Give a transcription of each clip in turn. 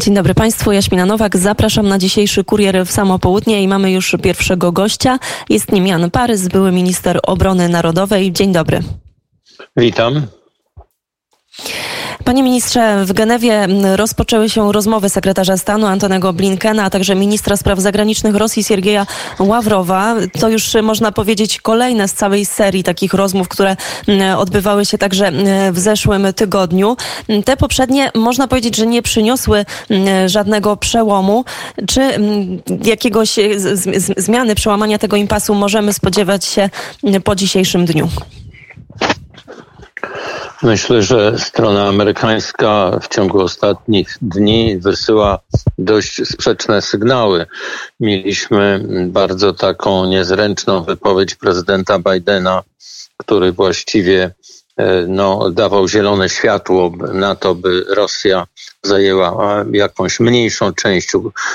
Dzień dobry Państwu, Jaśmina Nowak. Zapraszam na dzisiejszy kurier w samo południe i mamy już pierwszego gościa. Jest nim Jan Parys, były minister obrony narodowej. Dzień dobry. Witam. Panie ministrze, w Genewie rozpoczęły się rozmowy sekretarza stanu Antonego Blinkena, a także ministra spraw zagranicznych Rosji Siergieja Ławrowa. To już można powiedzieć kolejne z całej serii takich rozmów, które odbywały się także w zeszłym tygodniu. Te poprzednie można powiedzieć, że nie przyniosły żadnego przełomu. Czy jakiegoś zmiany, przełamania tego impasu możemy spodziewać się po dzisiejszym dniu? Myślę, że strona amerykańska w ciągu ostatnich dni wysyła dość sprzeczne sygnały. Mieliśmy bardzo taką niezręczną wypowiedź prezydenta Bidena, który właściwie e, no, dawał zielone światło na to, by Rosja zajęła jakąś mniejszą część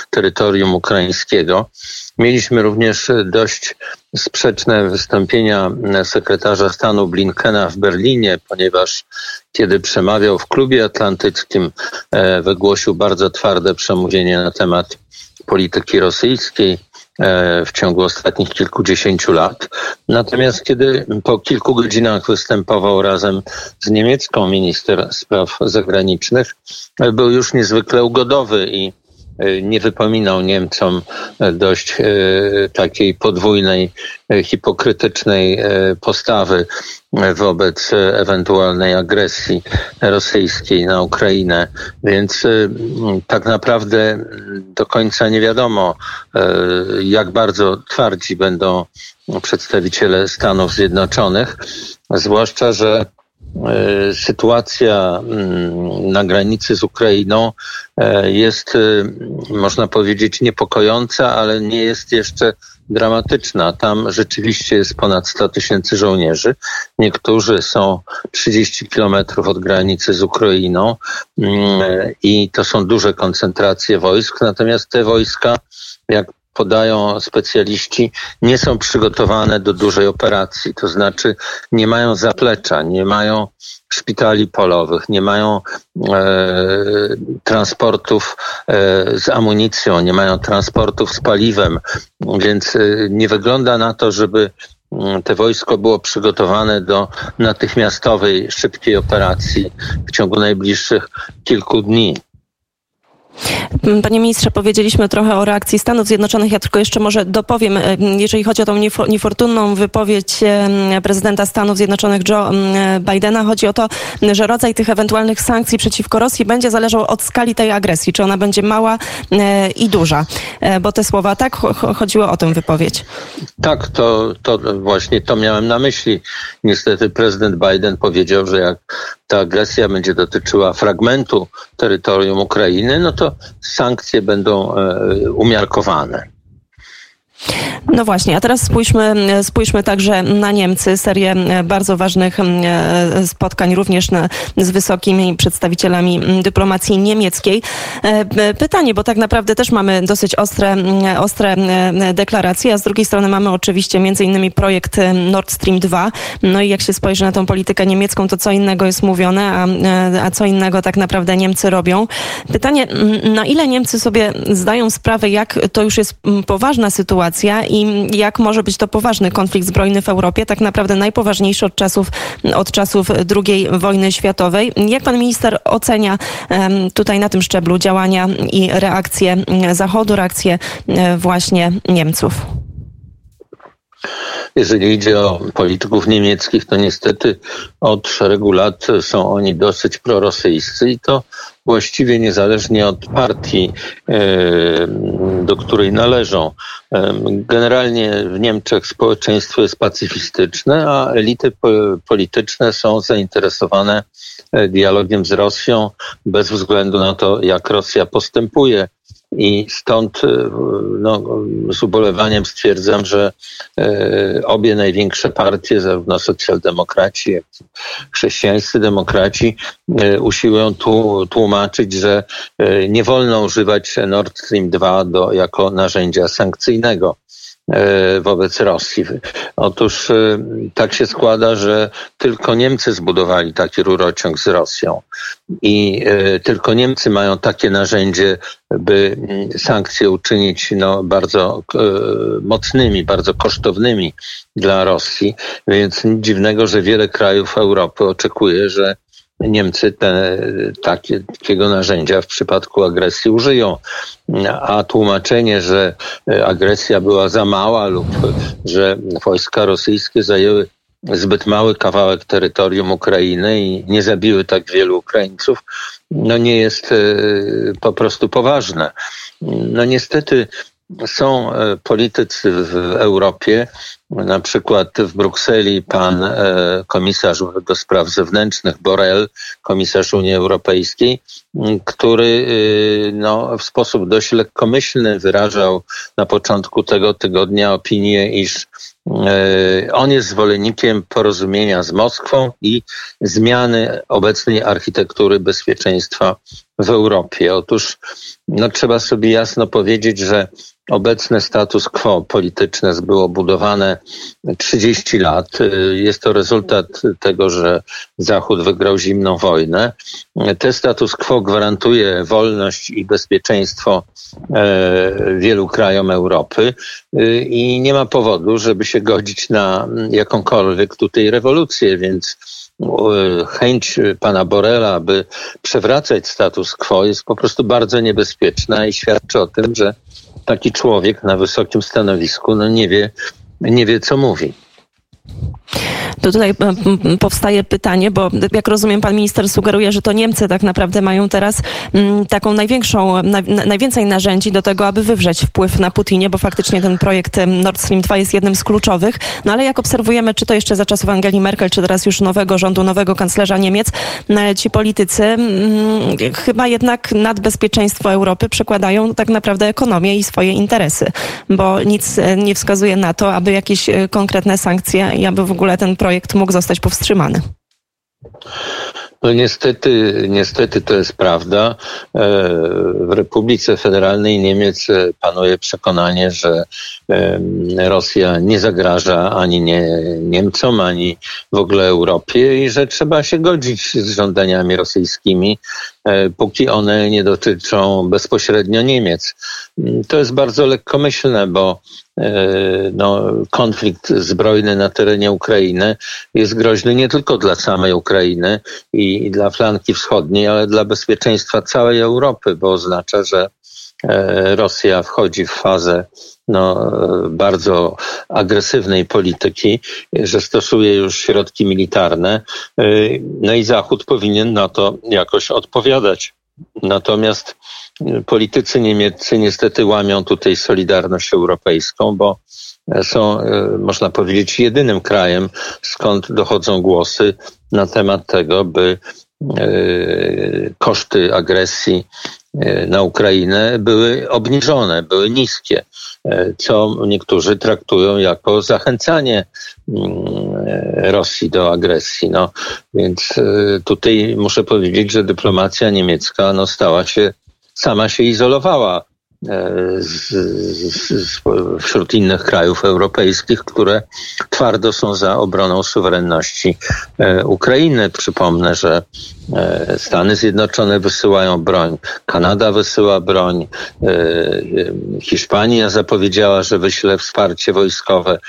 terytorium ukraińskiego. Mieliśmy również dość sprzeczne wystąpienia sekretarza stanu Blinkena w Berlinie, ponieważ kiedy przemawiał w klubie atlantyckim, e, wygłosił bardzo twarde przemówienie na temat polityki rosyjskiej e, w ciągu ostatnich kilkudziesięciu lat. Natomiast kiedy po kilku godzinach występował razem z niemiecką minister spraw zagranicznych, był już niezwykle ugodowy i E, nie wypominał Niemcom e, dość e, takiej podwójnej, hipokrytycznej postawy wobec ewentualnej agresji rosyjskiej na Ukrainę. Więc tak naprawdę do końca nie wiadomo, jak bardzo twardzi będą przedstawiciele Stanów Zjednoczonych, zwłaszcza, że E, sytuacja mm, na granicy z Ukrainą e, jest, e, można powiedzieć, niepokojąca, ale nie jest jeszcze dramatyczna. Tam rzeczywiście jest ponad 100 tysięcy żołnierzy. Niektórzy są 30 kilometrów od granicy z Ukrainą mm, i to są duże koncentracje wojsk. Natomiast te wojska, jak podają specjaliści, nie są przygotowane do dużej operacji. To znaczy nie mają zaplecza, nie mają szpitali polowych, nie mają e, transportów e, z amunicją, nie mają transportów z paliwem, więc e, nie wygląda na to, żeby mm, te wojsko było przygotowane do natychmiastowej, szybkiej operacji w ciągu najbliższych kilku dni. Panie ministrze, powiedzieliśmy trochę o reakcji Stanów Zjednoczonych. Ja tylko jeszcze może dopowiem, e, jeżeli chodzi o tą niefortunną wypowiedź e, prezydenta Stanów Zjednoczonych Joe Bidena, chodzi o to, że rodzaj tych ewentualnych sankcji przeciwko Rosji będzie zależał od skali tej agresji, czy ona będzie mała e, i duża. Bo te słowa, tak? Chodziło o tę wypowiedź. Tak, to, to właśnie to miałem na myśli. Niestety prezydent Biden powiedział, że jak ta agresja będzie dotyczyła fragmentu terytorium Ukrainy, no to sankcje będą e, umiarkowane. No właśnie, a teraz spójrzmy, spójrzmy także na Niemcy. Serię e, bardzo ważnych e, spotkań również na, z wysokimi przedstawicielami dyplomacji niemieckiej. E, pytanie, bo tak naprawdę też mamy dosyć ostre, ostre deklaracje, a z drugiej strony mamy oczywiście między innymi projekt Nord Stream 2. No i jak się spojrzy na tą politykę niemiecką, to co innego jest mówione, a, a co innego tak naprawdę Niemcy robią. Pytanie, na ile Niemcy sobie zdają sprawę, jak to już jest poważna sytuacja i jak może być to poważny konflikt zbrojny w Europie, tak naprawdę najpoważniejszy od czasów, od czasów II wojny światowej. Jak pan minister ocenia tutaj na tym szczeblu działania i reakcje Zachodu, reakcje e, właśnie Niemców? Jeżeli idzie o polityków niemieckich, to niestety od szeregu lat są oni dosyć prorosyjscy i to właściwie niezależnie od partii, e, do której należą. E, generalnie w Niemczech społeczeństwo jest pacyfistyczne, a elity polityczne są zainteresowane e, dialogiem z Rosją bez względu na to, jak Rosja postępuje. I stąd y, no, z ubolewaniem stwierdzam, że e, obie największe partie, zarówno socjaldemokraci, jak i chrześcijańscy demokraci, e, usiłują tu tłumaczyć, że e, nie wolno używać Nord Stream 2 do, jako narzędzia sankcyjnego. Wobec Rosji. Otóż tak się składa, że tylko Niemcy zbudowali taki rurociąg z Rosją i tylko Niemcy mają takie narzędzie, by mm, sankcje uczynić no, bardzo mocnymi, bardzo kosztownymi dla Rosji, więc nic dziwnego, że wiele krajów Europy oczekuje, że Niemcy te, takie, takiego narzędzia w przypadku agresji użyją. A tłumaczenie, że agresja była za mała lub że wojska rosyjskie zajęły zbyt mały kawałek terytorium Ukrainy i nie zabiły tak wielu Ukraińców, no nie jest e, po prostu poważne. No niestety są e, politycy w Europie, na przykład w Brukseli pan e, komisarz do spraw zewnętrznych Borrell, komisarz Unii Europejskiej, który e, no, w sposób dość lekkomyślny wyrażał na początku tego tygodnia opinię, iż on jest zwolennikiem porozumienia z Moskwą i zmiany obecnej architektury bezpieczeństwa w Europie. Otóż no, trzeba sobie jasno powiedzieć, że Obecne status quo polityczne było budowane 30 lat. Jest to rezultat tego, że Zachód wygrał zimną wojnę. Ten status quo gwarantuje wolność i bezpieczeństwo e, wielu krajom Europy i nie ma powodu, żeby się godzić na jakąkolwiek tutaj rewolucję, więc e, chęć pana Borela, aby przewracać status quo jest po prostu bardzo niebezpieczna i świadczy o tym, że taki człowiek na wysokim stanowisku no nie wie, nie wie co mówi. To tutaj e, powstaje pytanie, bo jak rozumiem, pan minister sugeruje, że to Niemcy tak naprawdę mają teraz taką największą, najwięcej narzędzi do tego, aby wywrzeć wpływ na Putinie, bo faktycznie ten projekt Nord Stream 2 jest jednym z kluczowych. No ale jak obserwujemy, czy to jeszcze za czasów Angeli Merkel, czy teraz już nowego rządu, nowego kanclerza Niemiec, ci politycy chyba jednak nad bezpieczeństwo Europy przekładają tak naprawdę ekonomię i swoje interesy, bo nic e, nie wskazuje na to, aby jakieś e, konkretne sankcje i aby w ogóle ten projekt mógł zostać powstrzymany. No niestety, niestety to jest prawda. E, w Republice Federalnej Niemiec panuje przekonanie, że Rosja nie zagraża ani nie Niemcom, ani w ogóle Europie i że trzeba się godzić z żądaniami rosyjskimi, e, póki one nie dotyczą bezpośrednio Niemiec. To jest bardzo lekkomyślne, bo e, no, konflikt zbrojny na terenie Ukrainy jest groźny nie tylko dla samej Ukrainy i, i dla flanki wschodniej, ale dla bezpieczeństwa całej Europy, bo oznacza, że e, Rosja wchodzi w fazę no, bardzo agresywnej polityki, że stosuje już środki militarne, e, no i Zachód powinien na to jakoś odpowiadać. Natomiast politycy niemieccy niestety łamią tutaj solidarność europejską, bo są, e, można powiedzieć, jedynym krajem, skąd dochodzą głosy na temat tego, by e, koszty agresji e, na Ukrainę były obniżone, były niskie, co niektórzy traktują jako zachęcanie mm, Rosji do agresji. No, więc tutaj muszę powiedzieć, że dyplomacja niemiecka no, stała się, sama się izolowała z, z, wśród innych krajów europejskich, które twardo są za obroną suwerenności e, Ukrainy. Przypomnę, że e, Stany Zjednoczone wysyłają broń, Kanada wysyła broń, e, Hiszpania zapowiedziała, że wyśle wsparcie wojskowe.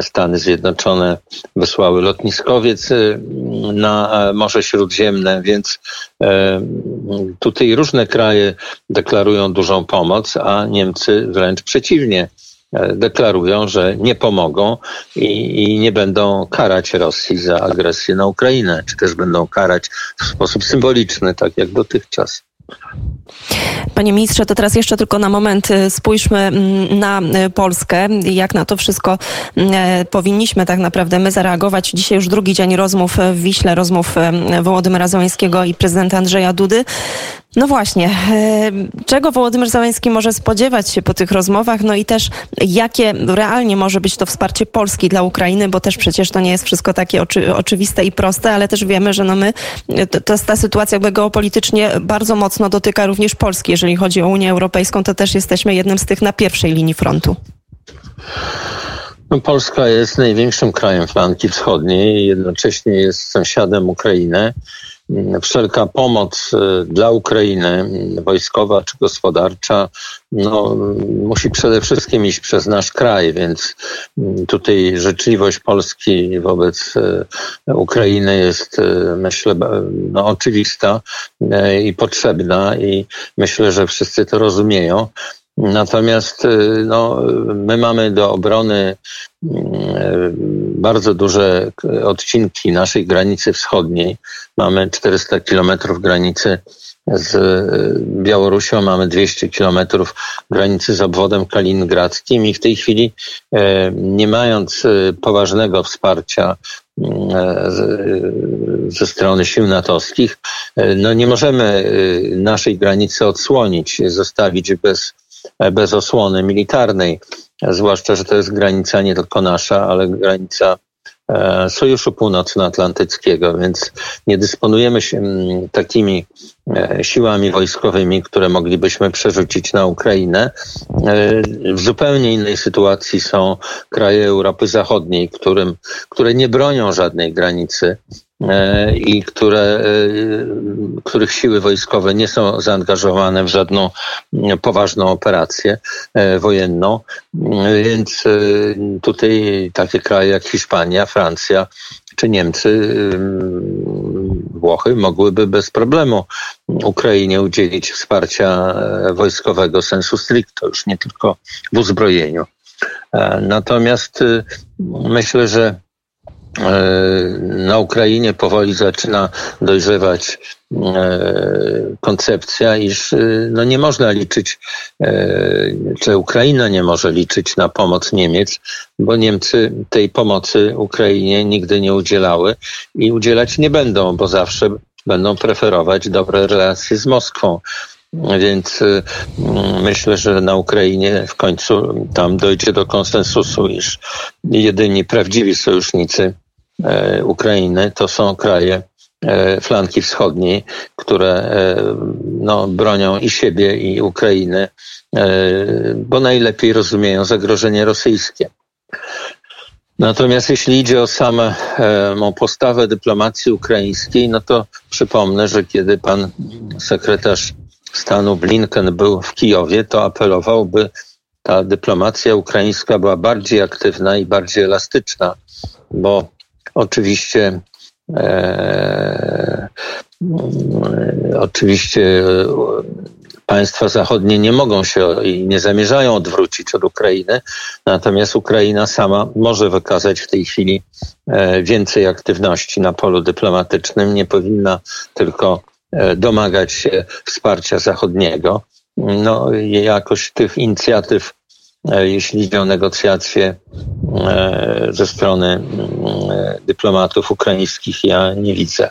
Stany Zjednoczone wysłały lotniskowiec y, na e, Morze Śródziemne, więc e, tutaj różne kraje deklarują dużą pomoc, a Niemcy wręcz przeciwnie e, deklarują, że nie pomogą i, i, nie będą karać Rosji za agresję na Ukrainę, czy też będą karać w sposób symboliczny, tak jak dotychczas. Panie ministrze, to teraz jeszcze tylko na moment y, spójrzmy mm, na y, Polskę. Jak na to wszystko mm, e, powinniśmy tak naprawdę my zareagować. Dzisiaj już drugi dzień rozmów w Wiśle, rozmów Wołodymyra Załęskiego i prezydenta Andrzeja Dudy. No właśnie, e, czego Wołodymyr Załęski może spodziewać się po tych rozmowach, no i też jakie realnie może być to wsparcie Polski dla Ukrainy, bo też przecież to nie jest wszystko takie oczy, oczywiste i proste, ale też wiemy, że no my, to, ta sytuacja geopolitycznie bardzo mocno dotyka również Polski. Jeżeli chodzi o Unię Europejską, to też jesteśmy jednym z tych na pierwszej linii frontu. No, Polska jest największym krajem flanki wschodniej i jednocześnie jest sąsiadem Ukrainy. Wszelka pomoc y, dla Ukrainy, wojskowa czy gospodarcza, no, musi przede wszystkim iść przez nasz kraj, więc tutaj życzliwość Polski wobec y, Ukrainy jest, y, myślę, no, oczywista i potrzebna i myślę, że wszyscy to rozumieją. Natomiast y, no, my mamy do obrony y, bardzo duże odcinki naszej granicy wschodniej. Mamy 400 kilometrów granicy z Białorusią, mamy 200 kilometrów granicy z obwodem kaliningradzkim i w tej chwili e, nie mając e, poważnego wsparcia e, ze strony sił natowskich, no nie możemy naszej granicy odsłonić, zostawić bez bez osłony militarnej, zwłaszcza, że to jest granica nie tylko nasza, ale granica e, Sojuszu Północnoatlantyckiego, więc nie dysponujemy się mm, takimi e, siłami wojskowymi, które moglibyśmy przerzucić na Ukrainę. E, w zupełnie innej sytuacji są kraje Europy Zachodniej, którym, które nie bronią żadnej granicy i które, e, których siły wojskowe nie są zaangażowane w żadną poważną operację e, wojenną. Więc tutaj takie kraje jak Hiszpania, Francja czy Niemcy, Włochy mogłyby bez problemu Ukrainie udzielić wsparcia wojskowego sensu stricto, już nie tylko w uzbrojeniu. Natomiast myślę, że E, na Ukrainie powoli zaczyna dojrzewać e, koncepcja, iż e, no nie można liczyć, czy Ukraina nie może liczyć na pomoc Niemiec, bo Niemcy tej pomocy Ukrainie nigdy nie udzielały i udzielać nie będą, bo zawsze będą preferować dobre relacje z Moskwą. Więc myślę, że na Ukrainie w końcu tam dojdzie do konsensusu, iż jedyni prawdziwi sojusznicy E, Ukrainy to są kraje e, flanki wschodniej, które e, no, bronią i siebie, i Ukrainy, bo najlepiej rozumieją zagrożenie rosyjskie. Natomiast jeśli idzie o samą postawę dyplomacji ukraińskiej, no to przypomnę, że kiedy pan sekretarz stanu Blinken był w Kijowie, to apelował, by ta dyplomacja ukraińska była bardziej aktywna i bardziej elastyczna, bo Oczywiście e, oczywiście państwa zachodnie nie mogą się i nie zamierzają odwrócić od Ukrainy, natomiast Ukraina sama może wykazać w tej chwili e, więcej aktywności na polu dyplomatycznym, nie powinna tylko e, domagać się wsparcia zachodniego. No, jakoś tych inicjatyw E, jeśli idzie o negocjacje e, ze strony mm, dyplomatów ukraińskich, ja nie widzę.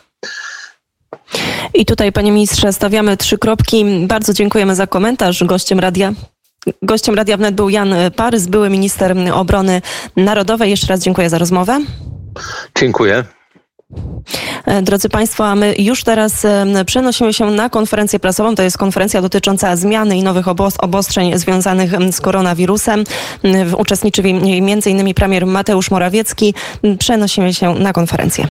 I tutaj, panie ministrze, stawiamy trzy kropki. Bardzo dziękujemy za komentarz. Gościem radia Gościem Radia Wnet był Jan Parys, były minister obrony narodowej. Jeszcze raz dziękuję za rozmowę. Dziękuję. E, drodzy Państwo, a my już teraz przenosimy się na konferencję prasową. To jest konferencja dotycząca zmiany i nowych obostrzeń związanych z koronawirusem. Uczestniczy w niej m.in. premier Mateusz Morawiecki. Przenosimy się na konferencję.